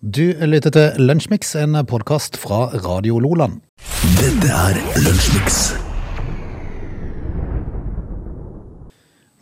Du lytter til Lunsjmix, en podkast fra Radio Loland. Dette er Lunsjmix.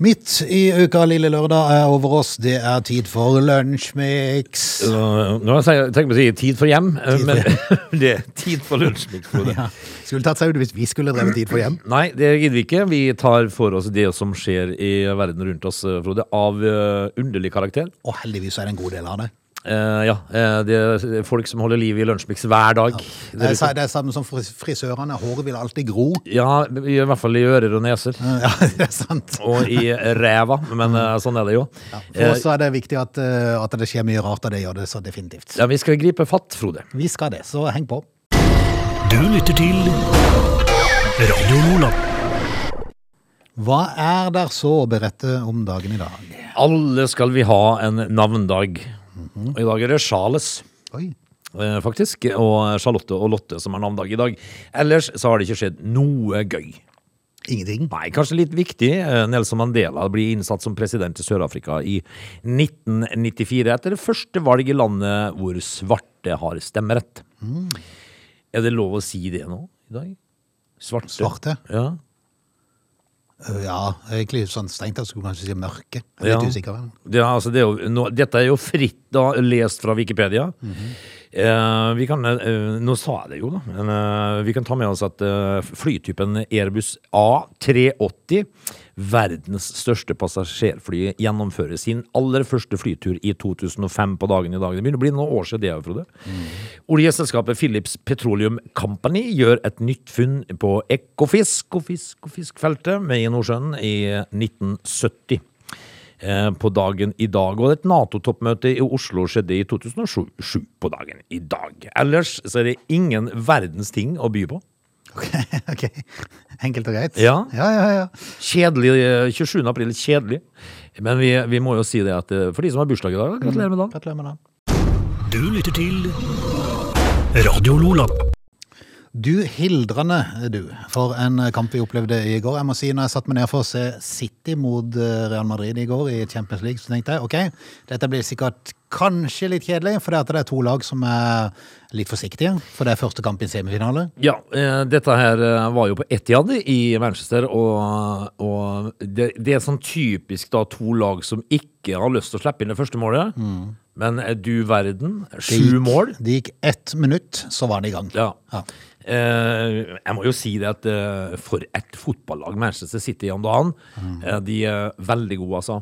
Midt i uka lille lørdag er over oss. Det er tid for Lunsjmix. Nå har jeg tenkt på å si tid for hjem, for men det er tid for lunsjmix. Frode. Ja. Skulle tatt seg ut hvis vi skulle drevet Tid for hjem. Nei, det gidder vi ikke. Vi tar for oss det som skjer i verden rundt oss, Frode, av eh, underlig karakter. Og heldigvis er det en god del av det. Eh, ja, eh, det er folk som holder liv i lunsjmix hver dag. Det er, det er samme som frisørene. Håret vil alltid gro. Ja, i hvert fall i ører og neser. Ja, det er sant. Og i ræva, men eh, sånn er det jo. Ja, for oss er det viktig at, at det skjer mye rart, og det gjør det så definitivt. Ja, Vi skal gripe fatt, Frode. Vi skal det, så heng på. Du lytter til Radio Nordland. Hva er der så å berette om dagen i dag? Alle skal vi ha en navndag. Og i dag er det Charles. Oi. eh, faktisk, og Charlotte og Lotte som har navndag i dag. Ellers så har det ikke skjedd noe gøy. Ingenting. Nei, kanskje litt viktig. Eh, Nelson Mandela blir innsatt som president i Sør-Afrika i 1994, etter det første valget i landet hvor svarte har stemmerett. Er det lov å si det nå i dag? Svarte? Svarte? Ja. Øh, Ja, egentlig sånn strengt tatt skulle man kanskje si mørke. Jeg er Ja. litt usikker. vel? Det, er altså, det er jo, nå, dette er jo fritt da, lest fra Wikipedia. eh, vi kan, eh, nå sa jeg det jo, da. Men, eh, vi kan ta med oss at eh, flytypen Airbus A380, verdens største passasjerfly, gjennomfører sin aller første flytur i 2005 på dagen i dag. Det begynner å bli noen år siden det, Frode. Oljeselskapet Philips Petroleum Company gjør et nytt funn på Ekofisk og fisk og fiskfeltet med i Nordsjøen i 1970 eh, på dagen i dag. Og et Nato-toppmøte i Oslo skjedde i 2007 på dagen i dag. Ellers så er det ingen verdens ting å by på. Ok, ok. Enkelt og greit. Ja. ja, ja. ja. Kjedelig. eh, 27. april, kjedelig. Men vi, vi må jo si det at eh, for de som har bursdag i dag, gratulerer med dagen. Gratulerer med dagen. Du lytter til Radio Lola. Du hildrende, du, for en kamp vi opplevde i går. Jeg må si, når jeg satte meg ned for å se City mot eh, Real Madrid i går i Champions League, så tenkte jeg ok, dette blir sikkert kanskje litt kjedelig, for det er to lag som er litt forsiktige, for det er første kamp i semifinale. Ja, eh, dette her eh, var jo på Etihad i Manchester, og, og det, det er sånn typisk da to lag som ikke har lyst til å slippe inn det første målet. Men eh, du verden, sju mål. Det gikk ett minutt, så var det i gang. Ja. Ja. Eh, jeg må jo si det at eh, for et fotballag Manchester City om dagen, eh, de er veldig gode, altså.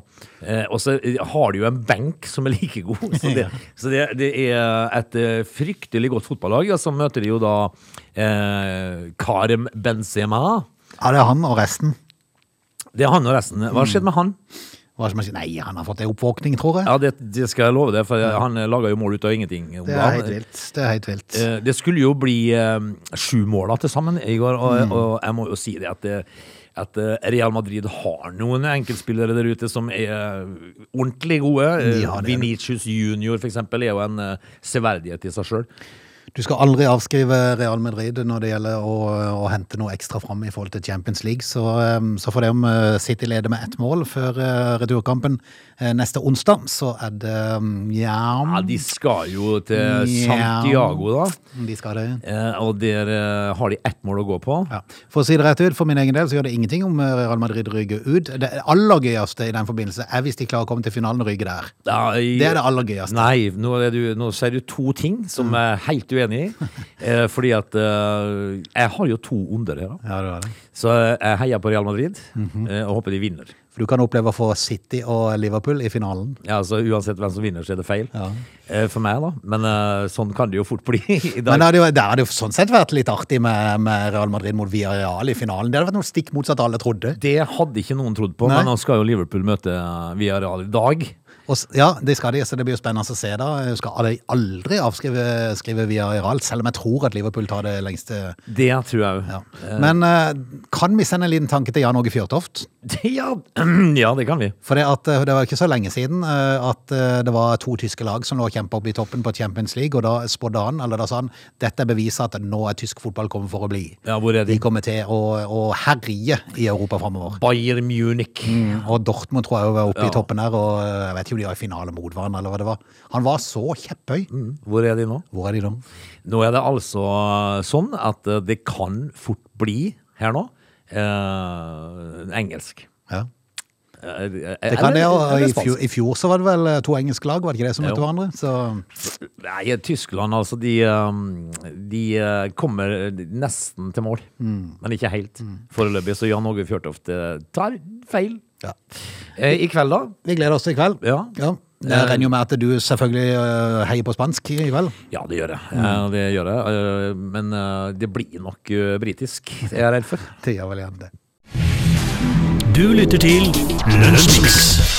Eh, og så har de jo en benk som er like god. Så det, så det, det er et eh, fryktelig godt fotballag. Og så møter de jo da eh, Karem Benzema. Ja, det er han og resten. Det er han og resten. Hva har skjedd med han? Hva skal man si? Nei, han har fått en oppvåkning, tror jeg. Ja, det, det skal jeg love deg, for han laga jo mål ut av ingenting. Det er helt vilt. Det er helt vilt. Eh, Det skulle jo bli eh, sju mål til sammen i går, og, Mm. og jeg må jo si det at, at eh, Real Madrid har noen enkeltspillere der ute som er ordentlig gode. Eh, det. Vinicius Junior for eksempel er jo en eh, severdighet i seg sjøl. Du skal aldri avskrive Real Madrid når det gjelder å, å hente noe ekstra fram i forhold til Champions League. Så, um, så for det om uh, City leder med ett mål før uh, returkampen neste onsdag, så er det um, ja, Ja, de skal jo til Santiago, da. De skal det. Eh, Og der eh, har de ett mål å gå på. Ja. For å si det rett ut, for min egen del så gjør det ingenting om Real Madrid ryker ut. Det aller gøyeste i den forbindelse er hvis de klarer å komme til finalen og ryke der. Ja, i- Det er det aller gøyeste. Nei, nå, du, nå sier du to ting som jeg er helt uenig i. Eh, fordi at eh, jeg har jo to onder her. Da. Ja, det det. Så jeg heier på Real Madrid mm -hmm. og håper de vinner. For du kan oppleve å få City og Liverpool i finalen. Ja, altså Uansett hvem som vinner, så er det feil. Ja. Eh, for meg, da. Men eh, sånn kan det jo fort bli i dag. Men det hadde, jo, det hadde jo sånn sett vært litt artig med, med Real Madrid mot Villarreal i finalen. Det hadde vært noe stikk motsatt alle trodde. det hadde ikke noen trodd på, Nei. men nå skal jo Liverpool møte eh, Villarreal i dag. Og, ja, det skal de, så det blir jo spennende å se da. Jeg skal aldri, avskrive skrive Iral, selv om jeg tror at Liverpool tar det lengste. Det tror jeg Ja. Men eh, kan vi sende en liten tanke til Jan Åge Fjørtoft? Ja, ja, det kan vi. For det, at, eh, det var ikke så lenge siden eh, at det var to tyske lag som lå og kjempa opp i toppen på Champions League, og da spådde han, eller da sa han, dette er beviset at nå er tysk fotball kommet for å bli. Ja, hvor er De de? kommer til å, å herje i Europa framover. Bayern Munich. Og Dortmund tror jeg var oppe Ja. i toppen der, og jeg vet ikke jo de var i finale mot hverandre, eller hva det var. Han var så kjepphøy. Hvor er de nå? Hvor er de nå? Nå er det altså sånn at eh, det kan fort bli her nå eh, engelsk. Ja. Eh, Det kan det, og i fjor. I fjor så var det vel eh, to engelske lag, var det ikke det som møtte hverandre? Så Nei, Tyskland, altså, de, de kommer nesten til mål. Mm. Men ikke helt. Foreløpig så Jan Åge Fjørtoft tar feil. Ja. Eh, I kveld, da? Vi gleder oss til i kveld. Ja. Jeg regner jo med at du selvfølgelig eh, heier på spansk i kveld. Ja, det gjør jeg. Mm. Eh, det gjør jeg. Eh, men eh, det blir nok britisk, britisk, er jeg redd for. Det gjør vel igjen det. Du lytter til Lunsjmix.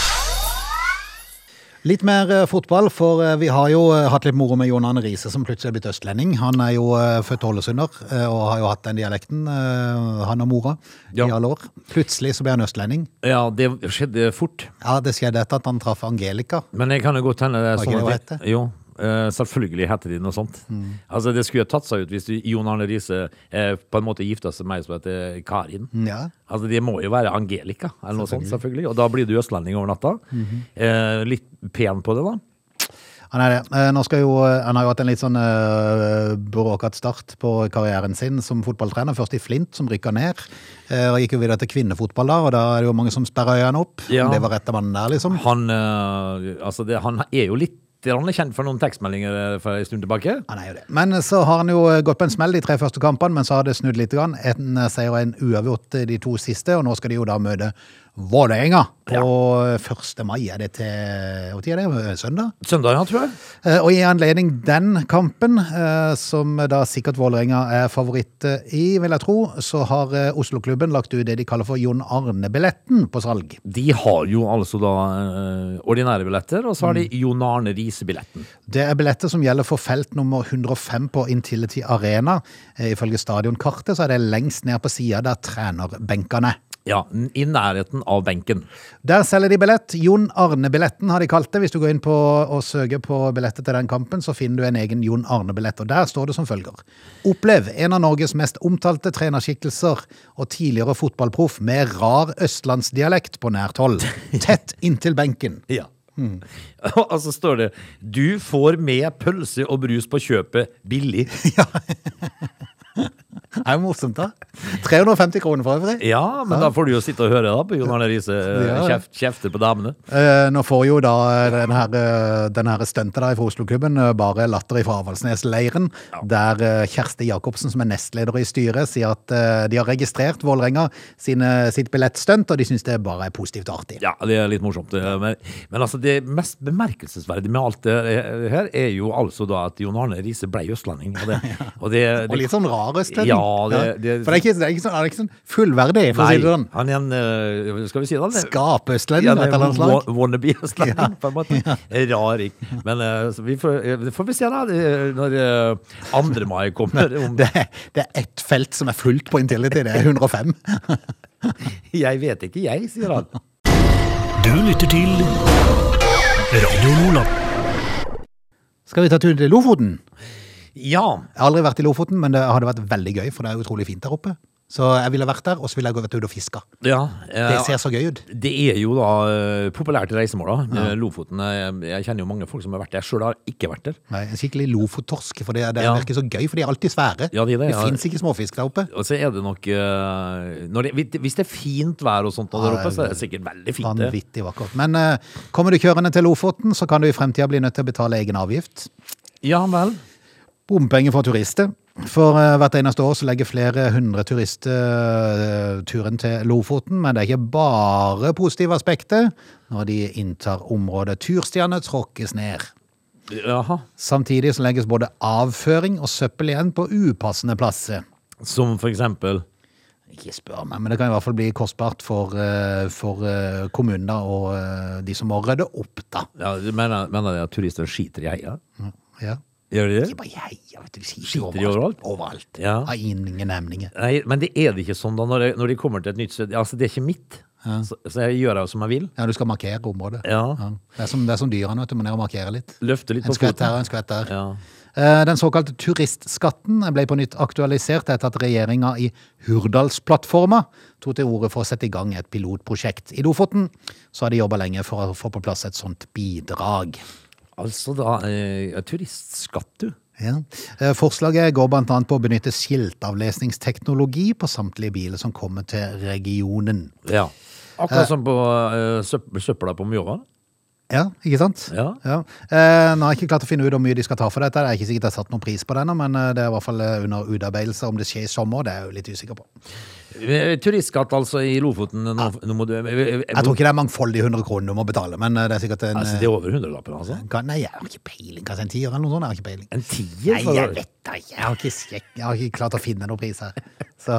Litt mer eh, fotball, for eh, vi har jo eh, hatt litt moro med Jon Arne Riise, som plutselig er blitt østlending. Han er jo født ålesunder og har jo hatt den dialekten, han og mora, Ja. i alle år. Plutselig så ble han østlending. Ja, det skjedde fort. Ja, det skjedde etter at han traff Angelica. Men jeg kan jo godt hende det er sånn at? Jo, eh, selvfølgelig heter de noe sånt. Mm. Altså, det skulle jo tatt seg ut hvis Jon Arne Riise eh, på en måte gifta seg med ei som heter Karin. Ja. Altså, Det må jo være Angelica, eller noe sånt, selvfølgelig. Og da blir du østlending over natta. Mhm. eh, litt pen på det, da. Han er det. Nå skal jo, han har jo hatt en litt sånn uh, bråkete start på karrieren sin som fotballtrener. Først i Flint, som rykka ned. Uh, og gikk jo videre til kvinnefotball da, og da er det jo mange som sperrer øynene opp. Ja. Det var rette mannen der, liksom. Han, uh, altså det, han er jo litt grann kjent for noen tekstmeldinger eh, for en stund tilbake. Han er jo det. Men så har han jo gått på en smell de tre første kampene, men så har det snudd litt. Grann. En seier og en uavgjort de to siste, og nå skal de jo da møte Vålerenga på 1. mai. Er det til Når er det? Søndag? Søndag, ja, tror jeg. Eh, Og i anledning den kampen, eh, som da sikkert Vålerenga er favoritt eh, i, vil jeg tro, så har eh, Oslo-klubben lagt ut det de kaller for Jon Arne-billetten på salg. De har jo altså da eh, ordinære billetter, og så har de Jon Arne Riise-billetten. Det er billetter som gjelder for felt nummer 105 på Intility Arena. Eh, Ifølge stadionkartet så er det lengst ned på sida der trenerbenkene er. Ja, i nærheten av benken. Der selger de billett. Jon Arne-billetten har de kalt det. Hvis du går inn på og søker på billetter til den kampen, så finner du en egen Jon Arne-billett. Og der står det som følger. Opplev en av Norges mest omtalte trenerskikkelser og tidligere fotballproff med rar østlandsdialekt på nært hold. Tett inntil benken. Ja. Og så står det 'Du får med pølse og brus på kjøpet billig'. Det er jo morsomt, da. 350 kroner for øvrig. Ja, men da får du jo sitte og høre da på Jon Arne Riise eh, kjeft, kjefte på damene. Eh, nå får jo da den her, eh, den her stuntet da fra Oslo-klubben eh, bare latter fra Avaldsnes-leiren, der eh, Kjersti Jacobsen, som er nestleder i styret, sier at eh, de har registrert Vålerenga sitt billettstunt, og de syns det bare er positivt og artig. Ja, det er litt morsomt. Men, men altså, det mest bemerkelsesverdige med alt det her, er jo altså da at Jon Arne Riise ble østlending. Og, det, og, det, Og litt sånn rar østlending. Ja, det- det- For det er ikke, det er ikke, sånn, er ikke sånn fullverdig, for å si det sånn. han er en eh, Skal vi si det? er- Ja, av et eller annet slag. Wannabe-østlending, på en måte. Raring. Men eh, vi får, eh, det får vi se da, når eh, 2. mai kommer. Om, Det, det er ett felt som er fullt på Intility, det er 105. jeg vet ikke, jeg, sier han. Du lytter til Radio Nordland. Skal vi ta tur til Lofoten? Ja. Jeg har aldri vært i Lofoten, men det hadde vært veldig gøy, for det er utrolig fint der oppe. Så jeg ville vært der, og så ville jeg gå ut og fiske. ja Det eh, ser så gøy ut. Det er jo da eh, populært reisemål, da. Ja. Lofoten. Jeg, jeg kjenner jo mange folk som har vært der. Sjøl har ikke vært der. Nei, en skikkelig lofottorsk, for det, det Ja. virker så gøy, for de er alltid svære. Ja, de det, ja. fins ikke småfisk der oppe. Og så er det nok eh, det, Hvis det er fint vær og sånt der oppe, så er det sikkert veldig fint. Vanvittig vakkert. Men eh, kommer du kjørende til Lofoten, så kan du i fremtida bli nødt til å betale egen avgift. Ja vel. Bompenger for turister. For eh, hvert eneste år så legger flere hundre turister eh, turen til Lofoten, men det er ikke bare positive aspekter når de inntar området. Turstiene tråkkes ned. Jaha. Samtidig så legges både avføring og søppel igjen på upassende plasser. Som for eksempel Ikke spør meg, men det kan i hvert fall bli kostbart for, eh, for kommunene og de som må rydde opp, da. ja, Mener mener de at turister skiter i heia? Ja. Gjør de det? De bare jeg vet du, de Skiter de overalt? Overalt. Ja. Har ingen emninger. Nei, men det er det ikke sånn da når, de, når de kommer til et nytt sted. Altså, det er ikke mitt. Så, så jeg gjør det som jeg vil. Ja, du skal markere området. Ja. Det, er som, det er som dyrene, vet du. Man er og markerer litt. Løfte litt En på skvett her og en skvett der. Ja. Eh, Den såkalte turistskatten ble på nytt aktualisert etter at regjeringa i Hurdalsplattforma tok til orde for å sette i gang et pilotprosjekt. I Lofoten så har de jobba lenge for å få på plass et sånt bidrag. Altså da eh, turistskatt, du. Ja. Eh, Forslaget går annet på å benytte skiltavlesningsteknologi på samtlige biler som kommer til regionen. Ja. Akkurat som på eh, søpla på Mjøa. Ja, ikke sant? Ja. Eh, nå har jeg ikke klart å finne ut hvor mye de skal ta for dette. Det er ikke sikkert jeg har satt noen pris på det men eh, det er i hvert fall eh, under utarbeidelse. Om det skjer i sommer, det er jeg jo litt usikker på. Eh, Turistskatt altså i Lofoten. Nå, nå må du, jeg, jeg, Jeg tror ikke det er mangfoldige 100 kroner du må betale, men det er sikkert en altså, det er over hundrelappen, altså? kan, Nei, jeg har ikke peiling. Kanskje en tier eller noe sånt? Jeg har ikke peiling. En tier? Nei, jeg vet da ikke. Jeg jeg har ikke klart å finne noen pris her. Så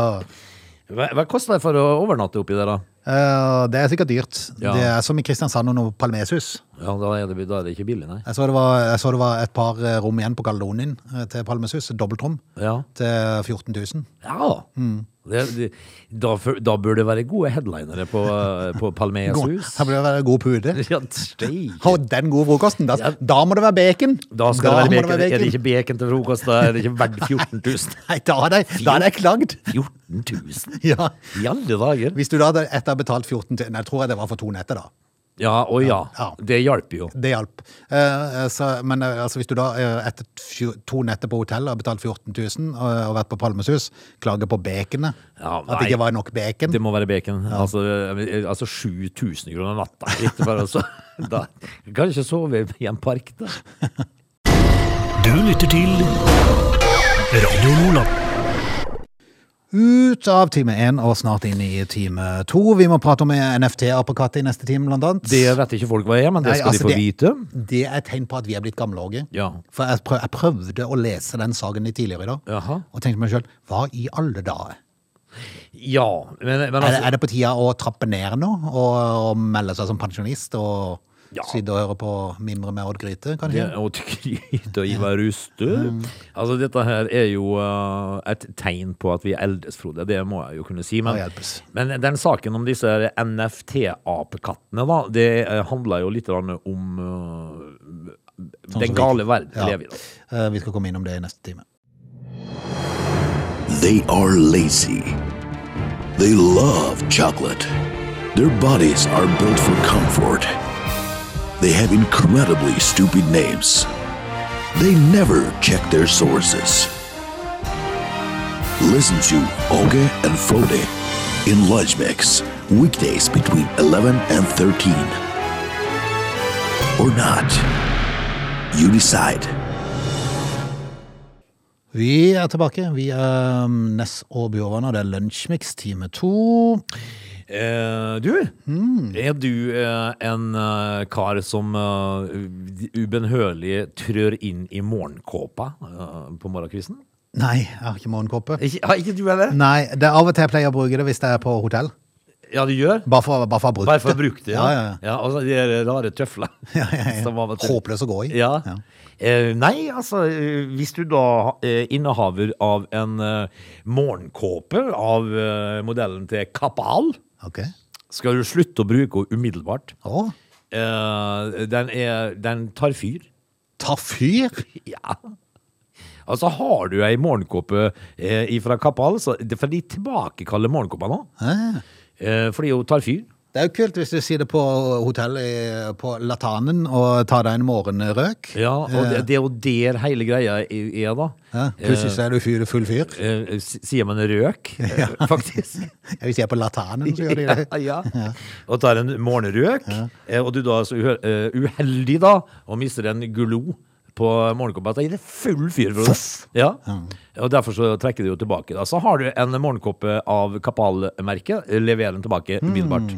Hva, hva koster det for å overnatte oppi der, da? eh, det er sikkert dyrt. Ja. Det er som i Kristiansand og noe palmeshus. Ja, da er det, da er det ikke billig, nei. Jeg så, det var, jeg så det var et par eh, rom igjen på Galdonien eh, til Palmesus. Dobbeltrom Ja. til 14 000. ja. Det, det, da, da bør det være gode headlinere på, på Palmeas hus. Da bør det være god pude. Ja. Og den gode frokosten. Da, Ja. da må det være bacon. Da skal det må være bacon. Er det ikke bacon til frokost, da er det ikke verdt 14 000. Nei, da er det, da er det klagd. 14 000? Ja. I alle dager? Hvis du da etter å ha betalt 14 000 Nei, jeg tror jeg det var for to netter, da. Ja, og ja. Ja. Det hjalp jo. Det hjalp. Eh, så, men eh, altså, hvis du da eh, etter to netter på hotell har betalt 14 000 og, og vært på Palmeshus, klager på baconet, Ja, at det ikke var nok bacon Det må være bacon. Altså, eh, altså 7000 kroner natta. Ikke bare så, da kan du ikke sove i en park, da. Du lytter til Radio Nordland. Ut av time én og snart inn i time to. Vi må prate om NFT-apekatt i neste time, blant annet. Det vet ikke folk hva er, men det Nei, skal altså, de få vite. Det er et tegn på at vi er blitt gamle, Åge. Ja. For jeg, prøv, jeg prøvde å lese den saken litt tidligere i dag, Jaha. og tenkte meg sjøl hva i alle dager? Ja, men, men Er, det- altså er det på tida å trappe ned nå og, og melde seg som pensjonist og Ja. sitte og høre på mimre med Odd Gryte, det, kanskje? Og skryte og Ivar Ruste. Altså, dette her er jo uh, et tegn på at vi eldes, Frode. Det må jeg jo kunne si. Men, men den saken om disse NFT-apekattene, da, det uh, handler jo litt om uh, den gale verden Ja. vi lever i. da. Eh, vi skal komme innom det i neste time. They are lazy. They love chocolate. Their bodies are built for comfort. They have incredibly stupid names. They never check their sources. Listen to Oge and Frode in Lunch Mix, weekdays between 11 and 13. Or not. You decide. Vi er tilbake. Vi er Ness og Bjørvann, og det er Lunsjmix time to. Eh, du, er du eh, en eh, kar som eh, ubenhørlig trør inn i morgenkåpa eh, på morgenkvisten? Nei, jeg har ikke morgenkåpe. Ikke, har ikke du heller? Nei, det er av og til jeg pleier å bruke det hvis jeg er på hotell. Ja, du gjør? Bare for, bare for å ha brukt Bare for å bruke det, Ja, ja, ja. ja og så de rare tøfler. Ja, ja, ja. Håpløs å gå i. Ja. Ja. Eh, nei, altså, eh, hvis du da er innehaver av en eh, morgenkåpe av eh, modellen til Kapal, Ok. skal du slutte å bruke henne umiddelbart. Å, Eh, den, er, den tar fyr. ta fyr? Ja. Altså, har du ei morgenkåpe eh, fra Kapal, så for de tilbakekaller morgenkåpa nå. Hæ? Eh, fordi hun tar fyr. Det er jo kult hvis du sitter på hotellet på Latanen og tar deg en morgenrøk. Ja, og det, det er jo der hele greia er, da. Ja, plutselig så er du fyr, full fyr. Eh, sier man røk, faktisk? Ja, Hvis jeg er på Latanen, så gjør de det. ja, ja. Og tar en morgenrøk, eh, og du da er så eh, uheldig da, og mister en glo på morgenkåpa, da gir det full fyr. For det. Ja. Og derfor så trekker de jo tilbake. Da. Så har du en morgenkoppe av Kapal-merket, leverer den tilbake umiddelbart.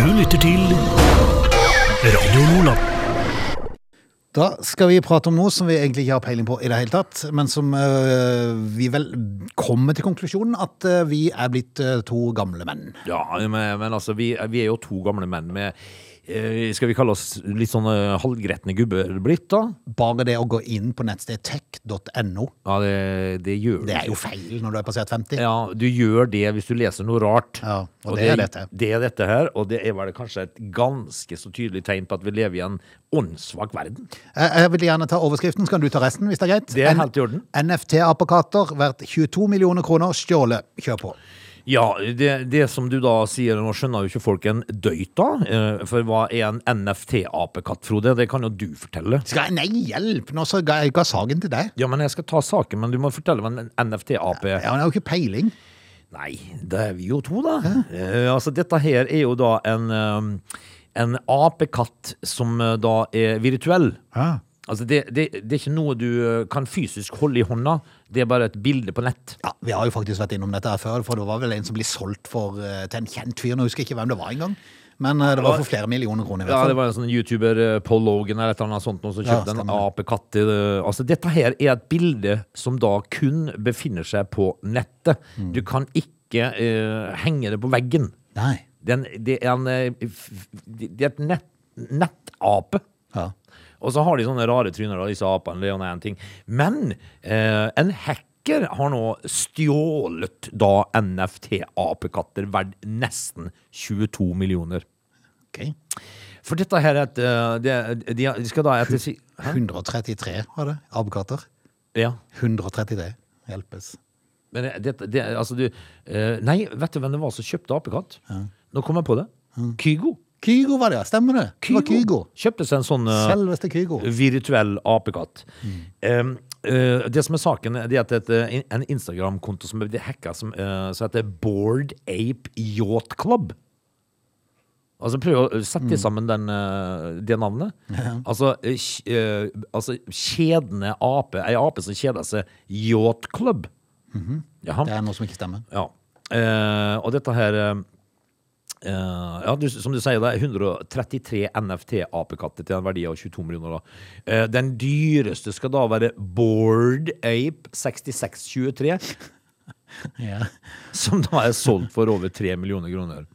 Du lytter til Radio Nordland. Da skal vi prate om noe som vi egentlig ikke har peiling på i det hele tatt, men som øh, vi vel kommer til konklusjonen at øh, vi er blitt øh, to gamle menn. Ja, men, men altså, vi, vi er jo to gamle menn med Skal vi kalle oss litt sånn eh, halvgretne gubber blitt, da? Bare det å gå inn på nettstedet tech.no, Ja, det, det gjør det er jo feil når du er passert 50. Ja, du gjør det hvis du leser noe rart. Ja, og det er dette. Det er dette her, og det er vel kanskje et ganske så tydelig tegn på at vi lever i en åndssvak verden. Jeg vil gjerne ta overskriften, så kan du ta resten, hvis det er greit. Det er helt i orden. NFT-apekatter verdt 22 millioner kroner stjålet. Kjør på. Ja, det, det som du da sier, nå skjønner jo ikke folk en døyt da, eh, for hva er en NFT-apekatt, Frode? Det kan jo du fortelle. Skal jeg, nei, hjelp! Nå så ga jeg ga saken til deg. Ja, men jeg skal ta saken, men du må fortelle hva en NFT-ape er. Ja, men jeg har jo ikke peiling. Nei, det er vi jo to, da. Eh, altså, dette her er jo da en, eh, en apekatt som eh, da er virtuell. Hæ? Altså, det, det, det er ikke noe du kan fysisk holde i hånda, det er bare et bilde på nett. Ja, Vi har jo faktisk vært innom dette her før, for det var vel en som ble solgt for, eh, til en kjent fyr. Nå husker jeg ikke hvem det var engang. Men eh, det var for flere millioner kroner. i Ja, det var en sånn YouTuber, eh, Paul Logan eller et eller annet sånt, som Ja, kjøpte en stemmer apekatt. Altså, dette her er et bilde som da kun befinner seg på nettet. Mm. Du kan ikke uh, henge det på veggen. Nei. Den, det er en Det er et nett, nettape. Ja. Og så har de sånne rare tryner, disse apene. Det er en ting. Men eh, en hacker har nå stjålet da NFT-apekatter verdt nesten 22 millioner. Ok. For dette her er et eh, de, de skal da etter si... 133 var det. Apekatter. Ja. 133. Hjelpes. Men det, det, det altså du eh, Nei, vet du hvem det var som kjøpte apekatt? Nå kom jeg på det. Kygo. Kygo var det, ja. Stemmer det? Det var Kygo. Kjøpte seg en sånn eh, Selveste Kygo. virtuell apekatt. Um, uh, det som er saken, det er at det er et, en Instagram-konto som ble hacka, som, uh, som heter Board Ape Yacht Club. Altså Prøv å sette sammen den, det navnet. Altså, eh, eh, altså kjedende ape, ei ape som kjeder seg Yacht Club. Jaha. Det er noe som ikke stemmer. Ja. Eh, og dette her eh, eh, ja, du, Som du sier, det er 133 NFT-apekatter til en verdi av 22 millioner. Eh, den dyreste skal da være Bored Ape 6623, Ja. som da er solgt for over 3 millioner kroner.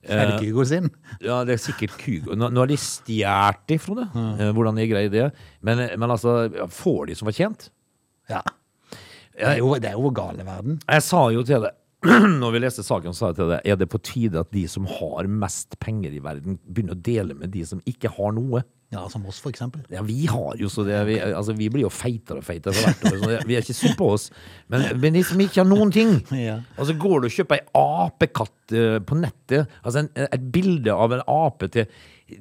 Er det Kygo sin? Ja, det er sikkert Kygo. Nå, nå har de stjålet de, Frode. Mm. hvordan de greier det. Men, men altså, får de som fortjent? Ja. Det er jo, det er jo gale verden. Jeg sa jo til deg når vi leste saken, sa jeg til deg er det på tide at de som har mest penger i verden, begynner å dele med de som ikke har noe. Ja, som oss, for eksempel. Ja, vi har jo så det Vi, altså, vi blir jo feitere og feitere for hvert år. Så vi er ikke synd på oss. Men, men de som ikke har noen ting Ja. Og så går du og kjøper ei apekatt eh, på nettet. Altså en, et bilde av en ape til,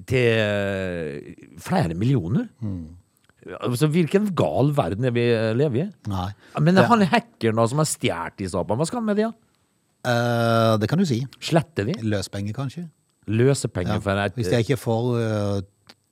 til flere millioner. Altså, hvilken gal verden er vi eh, lever i? Nei. Men han hackeren da som har stjålet disse apene, hva skal han med de? da? Eh, det kan du si. Sletter de? Løspenger, kanskje. Løsepenger Ja. for et, Hvis jeg ikke får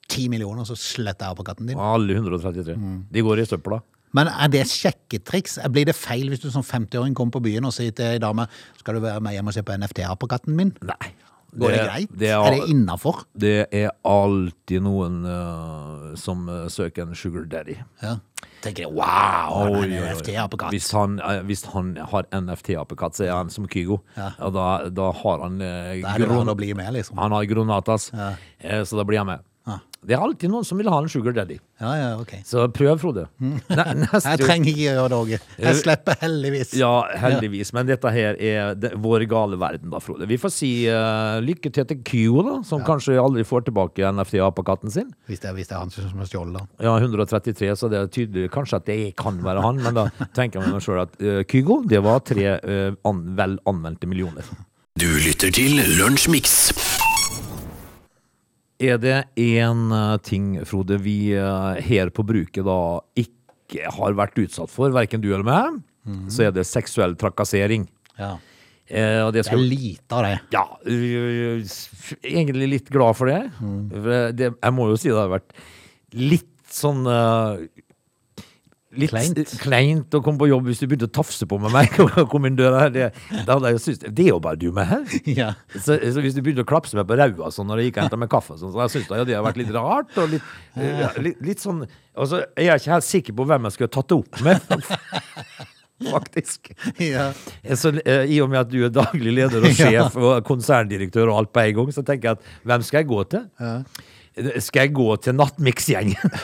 ti millioner, så sletter jeg apekatten din. alle 133. Mm. De går i søpla. Men er det sjekketriks? Blir det feil hvis du som 50-åring kommer på byen og sier til ei dame skal du være med hjem og se på NFT-apekatten min? Nei. Går det, greit? Det er, er det innafor? det er alltid noen uh, som eh, søker en sugar daddy. Ja. Tenker jeg, wow, han er en. NFT-apekatt. Hvis han, eh, hvis han har NFT-apekatt, så er han som Kygo. Ja. Og da, da har han uh, Da er det gron- å bli med, liksom. Han har gronatas, Ja. så da blir han med. Ja. Det er alltid noen som vil ha en sugar daddy. Ja, ja, ok. Så prøv, Frode. Neste Jeg trenger ikke gjøre det, Åge. Jeg slipper heldigvis. Ja, heldigvis. Men dette her er det, vår gale verden, da, Frode. Vi får si uh, lykke til til Kygo, da, som kanskje aldri får tilbake NFT-apekatten sin. Hvis det, hvis det er han som har stjålet den. Ja, 133, så det er tydelig kanskje at det kan være han, men da tenker jeg meg sjøl at uh, Kygo, det var tre uh, an, vel anvendte millioner. Du lytter til Lunsjmix. Er det én ting, Frode, vi eh, her på bruket da ikke har vært utsatt for, verken du eller meg, så er det seksuell trakassering. Ja. Eh, det Det er lite av det. Ja, egentlig litt glad for det. Mm. det. Jeg må jo si det har vært litt sånn øh, Litt Kleint. kleint å komme på jobb hvis du begynte å tafse på med meg. kom inn døra. Det, hadde jeg syntes- det er jo bare du med her. Ja. Så, så hvis du begynte å klapse meg på ræva sånn når jeg gikk og henta meg kaffe, sånn, så jeg syntes ja, det har vært litt rart. Og litt, ja, litt, litt sånn Og så er jeg ikke helt sikker på hvem jeg skulle tatt det opp med. faktisk. Ja. Så, eh, I og med at du er daglig leder og sjef og konserndirektør og alt på en gang, så tenker jeg at hvem skal jeg gå til? Skal jeg gå til Nattmix-gjengen?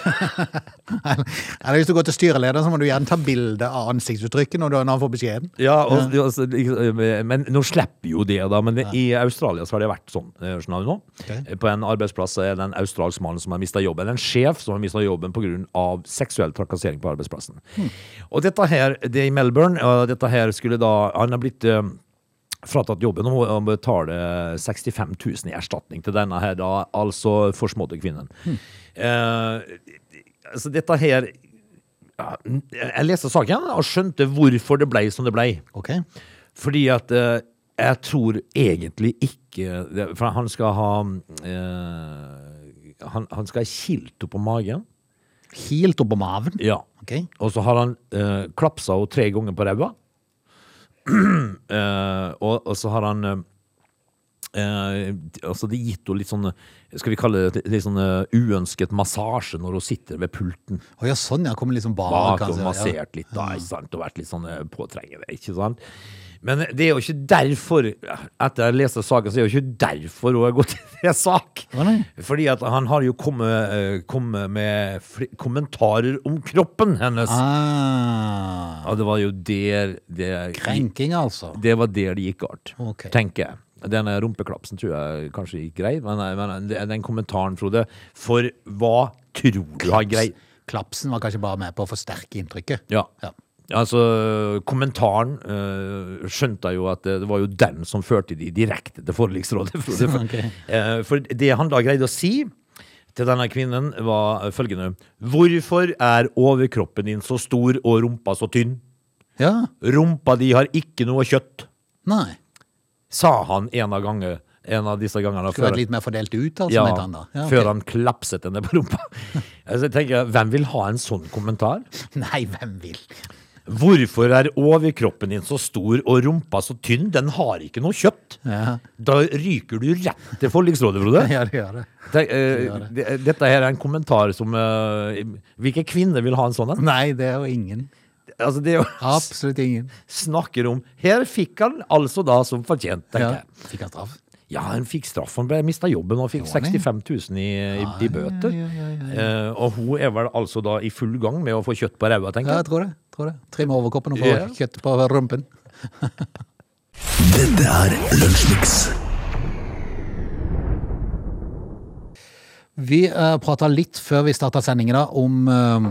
Eller hvis du går til styrelederen, så må du gjerne ta bilde av ansiktsuttrykket når, du, når han får beskjeden. Ja, og, altså, liksom, men nå slipper jo det, da. Men i Australia så har det vært sånn. eh, nå. Okay. På en arbeidsplass er det en australsk mann som har mista jobben. En sjef som har mista jobben pga. seksuell trakassering på arbeidsplassen. Og dette her, det er i Melbourne, og dette her skulle da Han har blitt eh, fratatt jobben og betale 65 000 i erstatning til denne her, da, altså forsmådde kvinnen. Eh, altså dette her ja, Jeg leste saken og skjønte hvorfor det ble som det ble. Okay. Fordi at eh, jeg tror egentlig ikke For han skal ha eh, han, han skal ha kilt opp på magen. Helt oppå maven. Ja. Okay. Og så har han uh, klapsa henne tre ganger på ræva. Eh, og, og så har han eh, eh, altså det gitt henne litt sånn Skal vi kalle det litt sånn uønsket massasje når hun sitter ved pulten. Oh, ja, sånn, ja. Kommer liksom bak. Bak og kanskje, ja. massert litt, da, ikke sant? Og vært litt sånn påtrengende. ikke sant? Men det er jo ikke derfor Etter jeg leste saken, så er det jo ikke derfor hun har gått til sak. Fordi at han har jo kommet, eh, kommet med kommentarer om kroppen hennes. Ah, Og det var jo der det, krenking, altså. det var der det gikk galt, okay. tenker jeg. Denne rumpeklapsen tror jeg kanskje gikk greit, men, men den kommentaren, Frode For hva tror du har grei? Klapsen var kanskje bare med på å forsterke inntrykket. Ja. Ja. Altså, kommentaren øh, skjønte jeg jo at det, det var jo den som førte de direkte til forliksrådet. Frode. For, Ok. eh, for det han da greide å si til denne kvinnen, var følgende Hvorfor er overkroppen din så stor og rumpa så tynn? Ja. Rumpa di har ikke noe kjøtt, Nei. Sa han en av, gangene en av disse gangene. Skulle vært litt mer fordelt ut, altså, ja, han. Ja, okay. før han klapset henne på rumpa. altså, jeg tenker, Hvem vil ha en sånn kommentar? Nei, hvem vil? Hvorfor er overkroppen din så stor og rumpa så tynn? Den har ikke noe kjøtt. Ja, Da ryker du rett til forliksrådet, Frode. ja det gjør det. Det, eh, det, dette her er en kommentar som eh, Hvilke kvinner vil ha en sånn en? Nei, det er jo ingen. Altså, det er jo Absolutt ingen. snakker om Her fikk han altså da som fortjent, tenker Ja. Fikk han straff? Ja, han fikk straff. Han mista jobben og fikk Gjorde han det? 65 000 i, i, i bøter. ja, ja, ja, uh, og hun er vel altså da i full gang med å få kjøtt på ræva, tenker Ja, jeg. jeg tror det. Tror det. Trimme overkroppen og få Ja. kjøtt på rumpen. Dette er Lunsjmix. Vi uh, prata litt før vi starta sendingen om eh,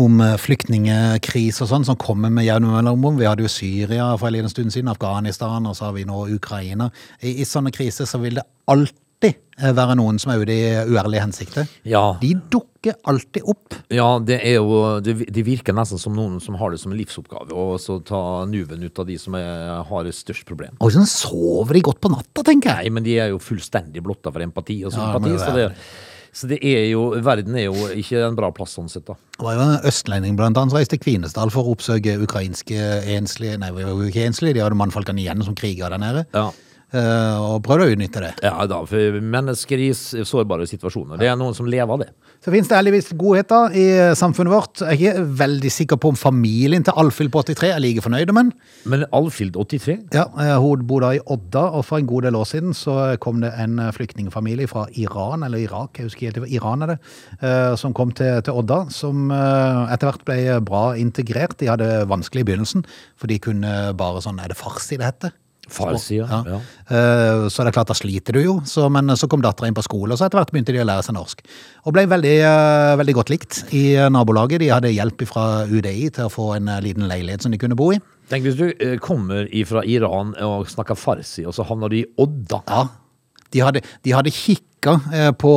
om eh, flyktningkrise og sånn som kommer med jevne mellomrom. Vi hadde jo Syria for en liten stund siden, Afghanistan, og så har vi nå Ukraina. I, i sånne kriser så vil det alltid eh, være noen som er ute i uærlige hensikter. Ja. De dukker alltid opp. Ja, det er jo Det, det virker nesten som noen som har det som en livsoppgave, å så ta nuven ut av de som er, har det størst problem. Og sånn sover de godt på natta, tenker jeg. Nei, men de er jo fullstendig blotta for empati og Ja, sympati. jo så, det, så det er jo Verden er jo ikke en bra plass sånn sett, da. Det var jo en østlending blant annet som reiste til Kvinesdal for å oppsøke ukrainske enslige Nei, ikke enslige, de hadde mannfolkene igjen som kriga der nede. Ja. Eh, Og prøvde å utnytte det. Ja da, for mennesker i sårbare situasjoner. Det er noen som lever av det. Så finnes det heldigvis godheter i samfunnet vårt. Jeg er ikke veldig sikker på om familien til Alfhild på 83 er like fornøyd, men Men Alfhild 83 ja, hun hun bodde i Odda, og for en god del år siden så kom det en eh, flyktningfamilie fra Iran, eller Irak, jeg husker ikke Iran er det, eh, som kom til, til Odda, som eh, etter hvert ble bra integrert. De hadde vanskelig i begynnelsen, for de kunne bare sånn, er det farsi det heter? Farsi, ja. ja. Eh, Så det er klart, da sliter du jo. Så, men så kom dattera inn på skole, og så etter hvert begynte de å lære seg norsk. Og ble veldig, eh, veldig godt likt i nabolaget. De hadde hjelp fra UDI til å få en eh, liten leilighet som de kunne bo i. Tenk hvis du eh, kommer fra Iran og snakker farsi, og så havner du i Odda. Ja. De hadde, de hadde kikka eh, på,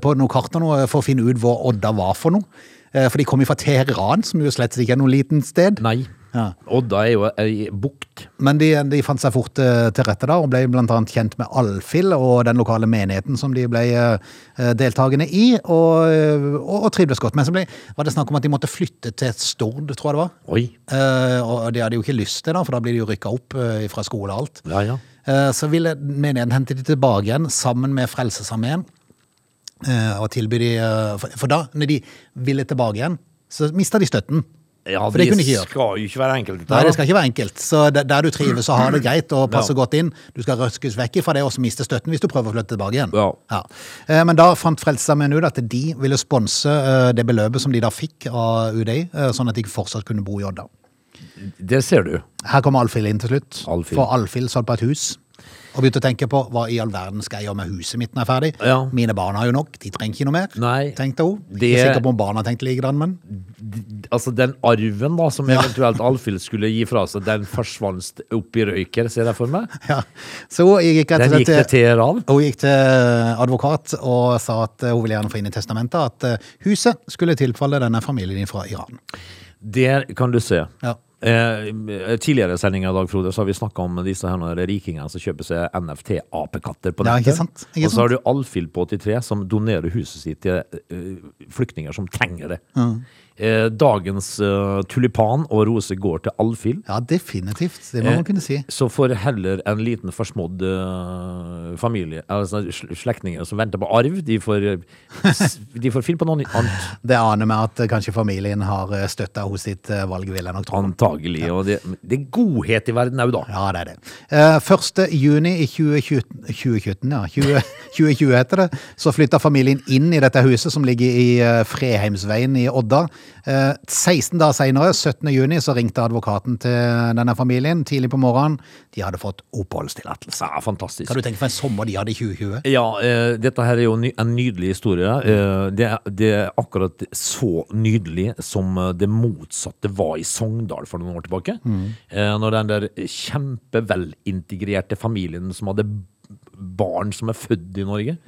på noen kart for å finne ut hvor Odda var for noe. Eh, For de kom jo fra Teheran, som jo slett ikke er noe liten sted. Nei. Ja. Odda er jo ei bukt. Men de, de fant seg fort eh, til rette da, og ble annet kjent med Alfhild og den lokale menigheten som de ble eh, deltakende i, og, og, og trivdes godt. Men så ble, var det snakk om at de måtte flytte til Stord, tror jeg det var. Oi. Eh, og det hadde de jo ikke lyst til, da, for da blir de jo rykka opp fra skole og alt. Ja, ja. Eh, så ville menigheten hente de tilbake igjen sammen med Frelsesarmeen. Eh, og tilby de eh, for, da, når de ville tilbake igjen, så mista de støtten. Ja, For det kunne ikke gjøre. skal jo ikke være enkelt. Nei, det skal ikke være enkelt. Så der du trives og har det greit og passer Ja. godt inn, du skal røskes vekk fra det og miste støtten hvis du prøver å flytte tilbake igjen. Ja. Ja. Men da fant Frelsesarmeen ut at de ville sponse eh, det beløpet som de da fikk av UDI, eh, sånn at de fortsatt kunne bo i Odda. Det ser du. Her kommer Alfhild inn til slutt. Alfil. For Alfhild satt på et hus. Og begynte å tenke på hva i all verden skal jeg gjøre med huset mitt når jeg er ferdig. Ja. Mine barn har jo nok, de trenger ikke noe mer. Nei. tenkte hun. Det- Ikke sikker på om barna tenkte likedan, men Altså, den arven da, som eventuelt Alfhild skulle gi fra seg, den forsvant opp i røyker, ser jeg for meg. ja. Så hun gikk rett og Den slett til Teheran? Hun gikk til advokat og sa at hun ville gjerne få inn i testamentet at eh, huset skulle tilfalle denne familien fra Iran. Der kan du se. Ja. Eh, tidligere sendinger i dag, Frode, så har vi snakka om disse her rikingene som kjøper seg NFT-apekatter på Ja, nettet. ikke sant? Ikke og så har du Alfhild på 83 som donerer huset sitt til uh, flyktninger som trenger det. Eh, dagens eh, tulipan og rose går til Alfhild. Ja, definitivt. Det må Eh, man kunne si. Så får heller en liten forsmådd eh, familie, altså sl- slektninger som venter på arv, de får, eh, s- de får finne på noe annet. Det aner meg at eh, kanskje familien har støtta hos sitt eh, valg, vil jeg nok tro. Antagelig. Og det, det er godhet i verden òg, da. Ja, det er det. Eh, 1. juni i 2020, 2020, ja, 20, 2020 heter det, så flytta familien inn i dette huset som ligger i eh, Freheimsveien i Odda. Eh, 16 dager senere, 17. juni, så ringte advokaten til denne familien tidlig på morgenen. De hadde fått oppholdstillatelse. Ja, fantastisk. Kan du tenke for en sommer de hadde i 2020? Ja, eh, dette her er jo en nydelig historie. Eh, det, er- det er akkurat så nydelig som eh, det motsatte var i Sogndal for noen år tilbake. Eh, når den der kjempevelintegrerte familien som hadde barn som er født i Norge,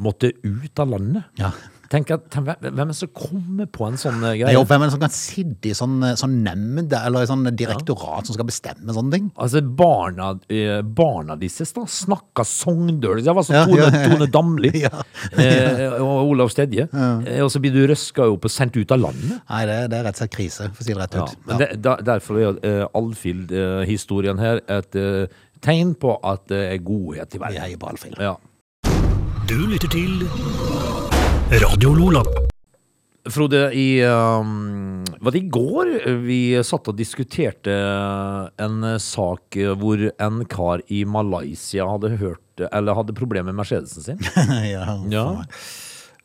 måtte ut av landet. Ja. Tenk at, tenk, hvem er det som kommer på en sånn eh, greie? Nei, jo hvem er det som kan sitte i sånn, sånn nemnd eller i sånn direktorat som skal bestemme sånne ting. Altså, barna, eh, barna disse da snakka sogndøl. Det var sånn Ja, Tone, ja, ja. Tone Damli Ja. eh, og Olav Stedje. Eh, og så blir du røska opp og sendt ut av landet. Nei, det, det er rett og slett krise, for å si det rett Ja. ut. Ja. det, da, derfor er uh, Alfhild-historien her et uh, tegn på at det er godhet i verden. Jeg er på Alfhild. Ja. Du lytter til Radio Lola. Frode, i, um, var det i går vi satt og diskuterte en sak hvor en kar i Malaysia hadde hørt Eller hadde problemer med Mercedesen sin? ja, Ja.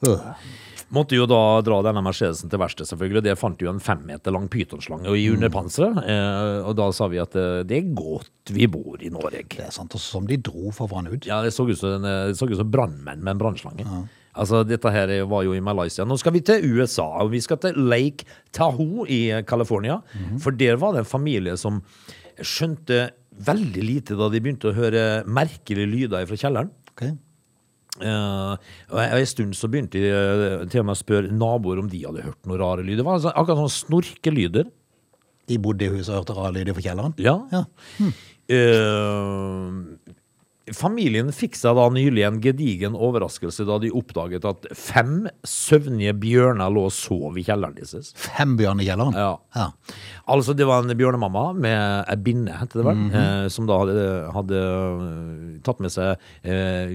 Uh. Måtte jo da dra denne Mercedesen til verksted, selvfølgelig. Det fant jo en fem meter lang pytonslange i underpanseret. Eh, og da sa vi at eh, det er godt vi bor i Norge. Det er sant, og som de dro for å få han ut. Ja, det så ut som, eh, som brannmenn med en brannslange. Altså, dette her var jo i Malaysia. Nå skal vi til USA, og vi skal til Lake Tahoe i California. For der var det en familie som skjønte veldig lite da de begynte å høre merkelige lyder fra kjelleren. Okay. Uh, og en stund så begynte de eh, til og med å spørre naboer om de hadde hørt noen rare lyder. Det var altså akkurat sånn snorkelyder. De bodde i huset og hørte rare lyder fra kjelleren. Ja. Ja. Eh, familien fikk seg da nylig en gedigen overraskelse da de oppdaget at fem søvnige bjørner lå og sov i kjelleren deres. Fem bjørn i kjelleren. Ja. Ja. Altså, det var en bjørnemamma med ei binne, heter det vel, eh, som da hadde, hadde eh, tatt med seg eh,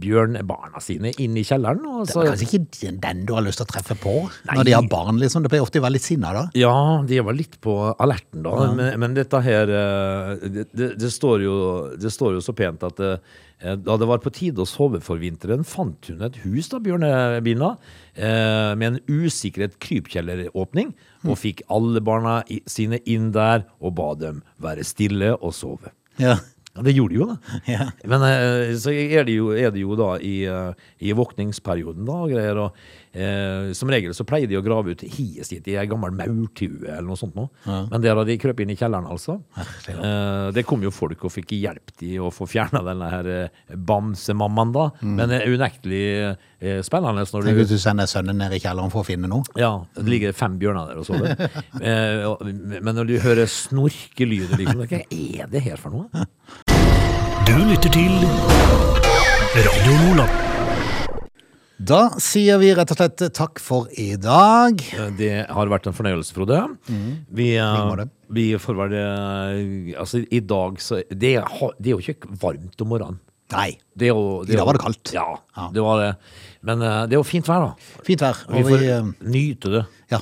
bjørnebarna sine inn i kjelleren. Og Det så, er kanskje ikke den du har lyst til å treffe på når de har barn, liksom. Det blir ofte å være litt sinna da. Ja, de var litt på alerten da, men, men dette her eh, det, det, det, står jo, det står jo så pent at eh, da det var på tide å sove for vinteren, fant hun et hus da, Bjørnebina, eh, med en usikret krypkjelleråpning, og fikk alle barna sine inn der og ba dem være stille og sove. Ja. Ja, det gjorde de jo, da. Ja. Men eh, så er det, jo, er det jo da i, eh, i våkningsperioden da, og greier. Og, eh, som regel så pleier de å grave ut hiet sitt i ei gammel maurtue eller noe sånt. Nå. Men der har de krøpet inn i kjelleren, altså. Eh, det kom jo folk og fikk hjelp til å få fjerna denne her eh, bamsemammaen, da. Men det er unektelig eh, spennende når Tenk du hvis du sender sønnen ned i kjelleren for å finne noe. ja, det ligger fem bjørner der og sover. eh, men når du hører snorkelyder, liksom, hva er det her for noe? Du lytter til Radio Lola. Da sier vi rett og slett takk for i dag. Eh, Det har vært en fornøyelse, Frode. Vi, uh, vi får vel eh, Altså, i dag så Det, det er jo ikke varmt om morgenen. Nei. Det er jo, I dag var det kaldt. Ja, Ja. det var det. Men uh, det er jo fint vær, da. Fint vær. Vi får vi, uh, nyte det. ja.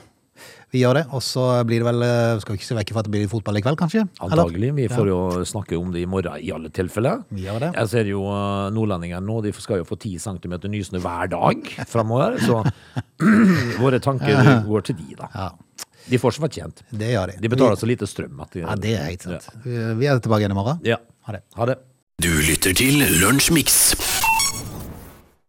Vi gjør det, og så blir det vel eh, Skal vi ikke se vekk fra at det blir fotball i kveld, kanskje? Antagelig. Vi får jo snakke om det i morgen i alle tilfeller. Vi gjør det. Jeg ser jo uh, nordlendingene nå, de skal jo få 10 cm nysnø hver dag framover. Så våre tanker går til de, da. Ja, De får som fortjent. det gjør de. De betaler så lite strøm at de, Ja, det er helt sant. Vi vi er tilbake igjen i morgen. Ja. Ha det. Ha det. Du lytter til Lunsjmix.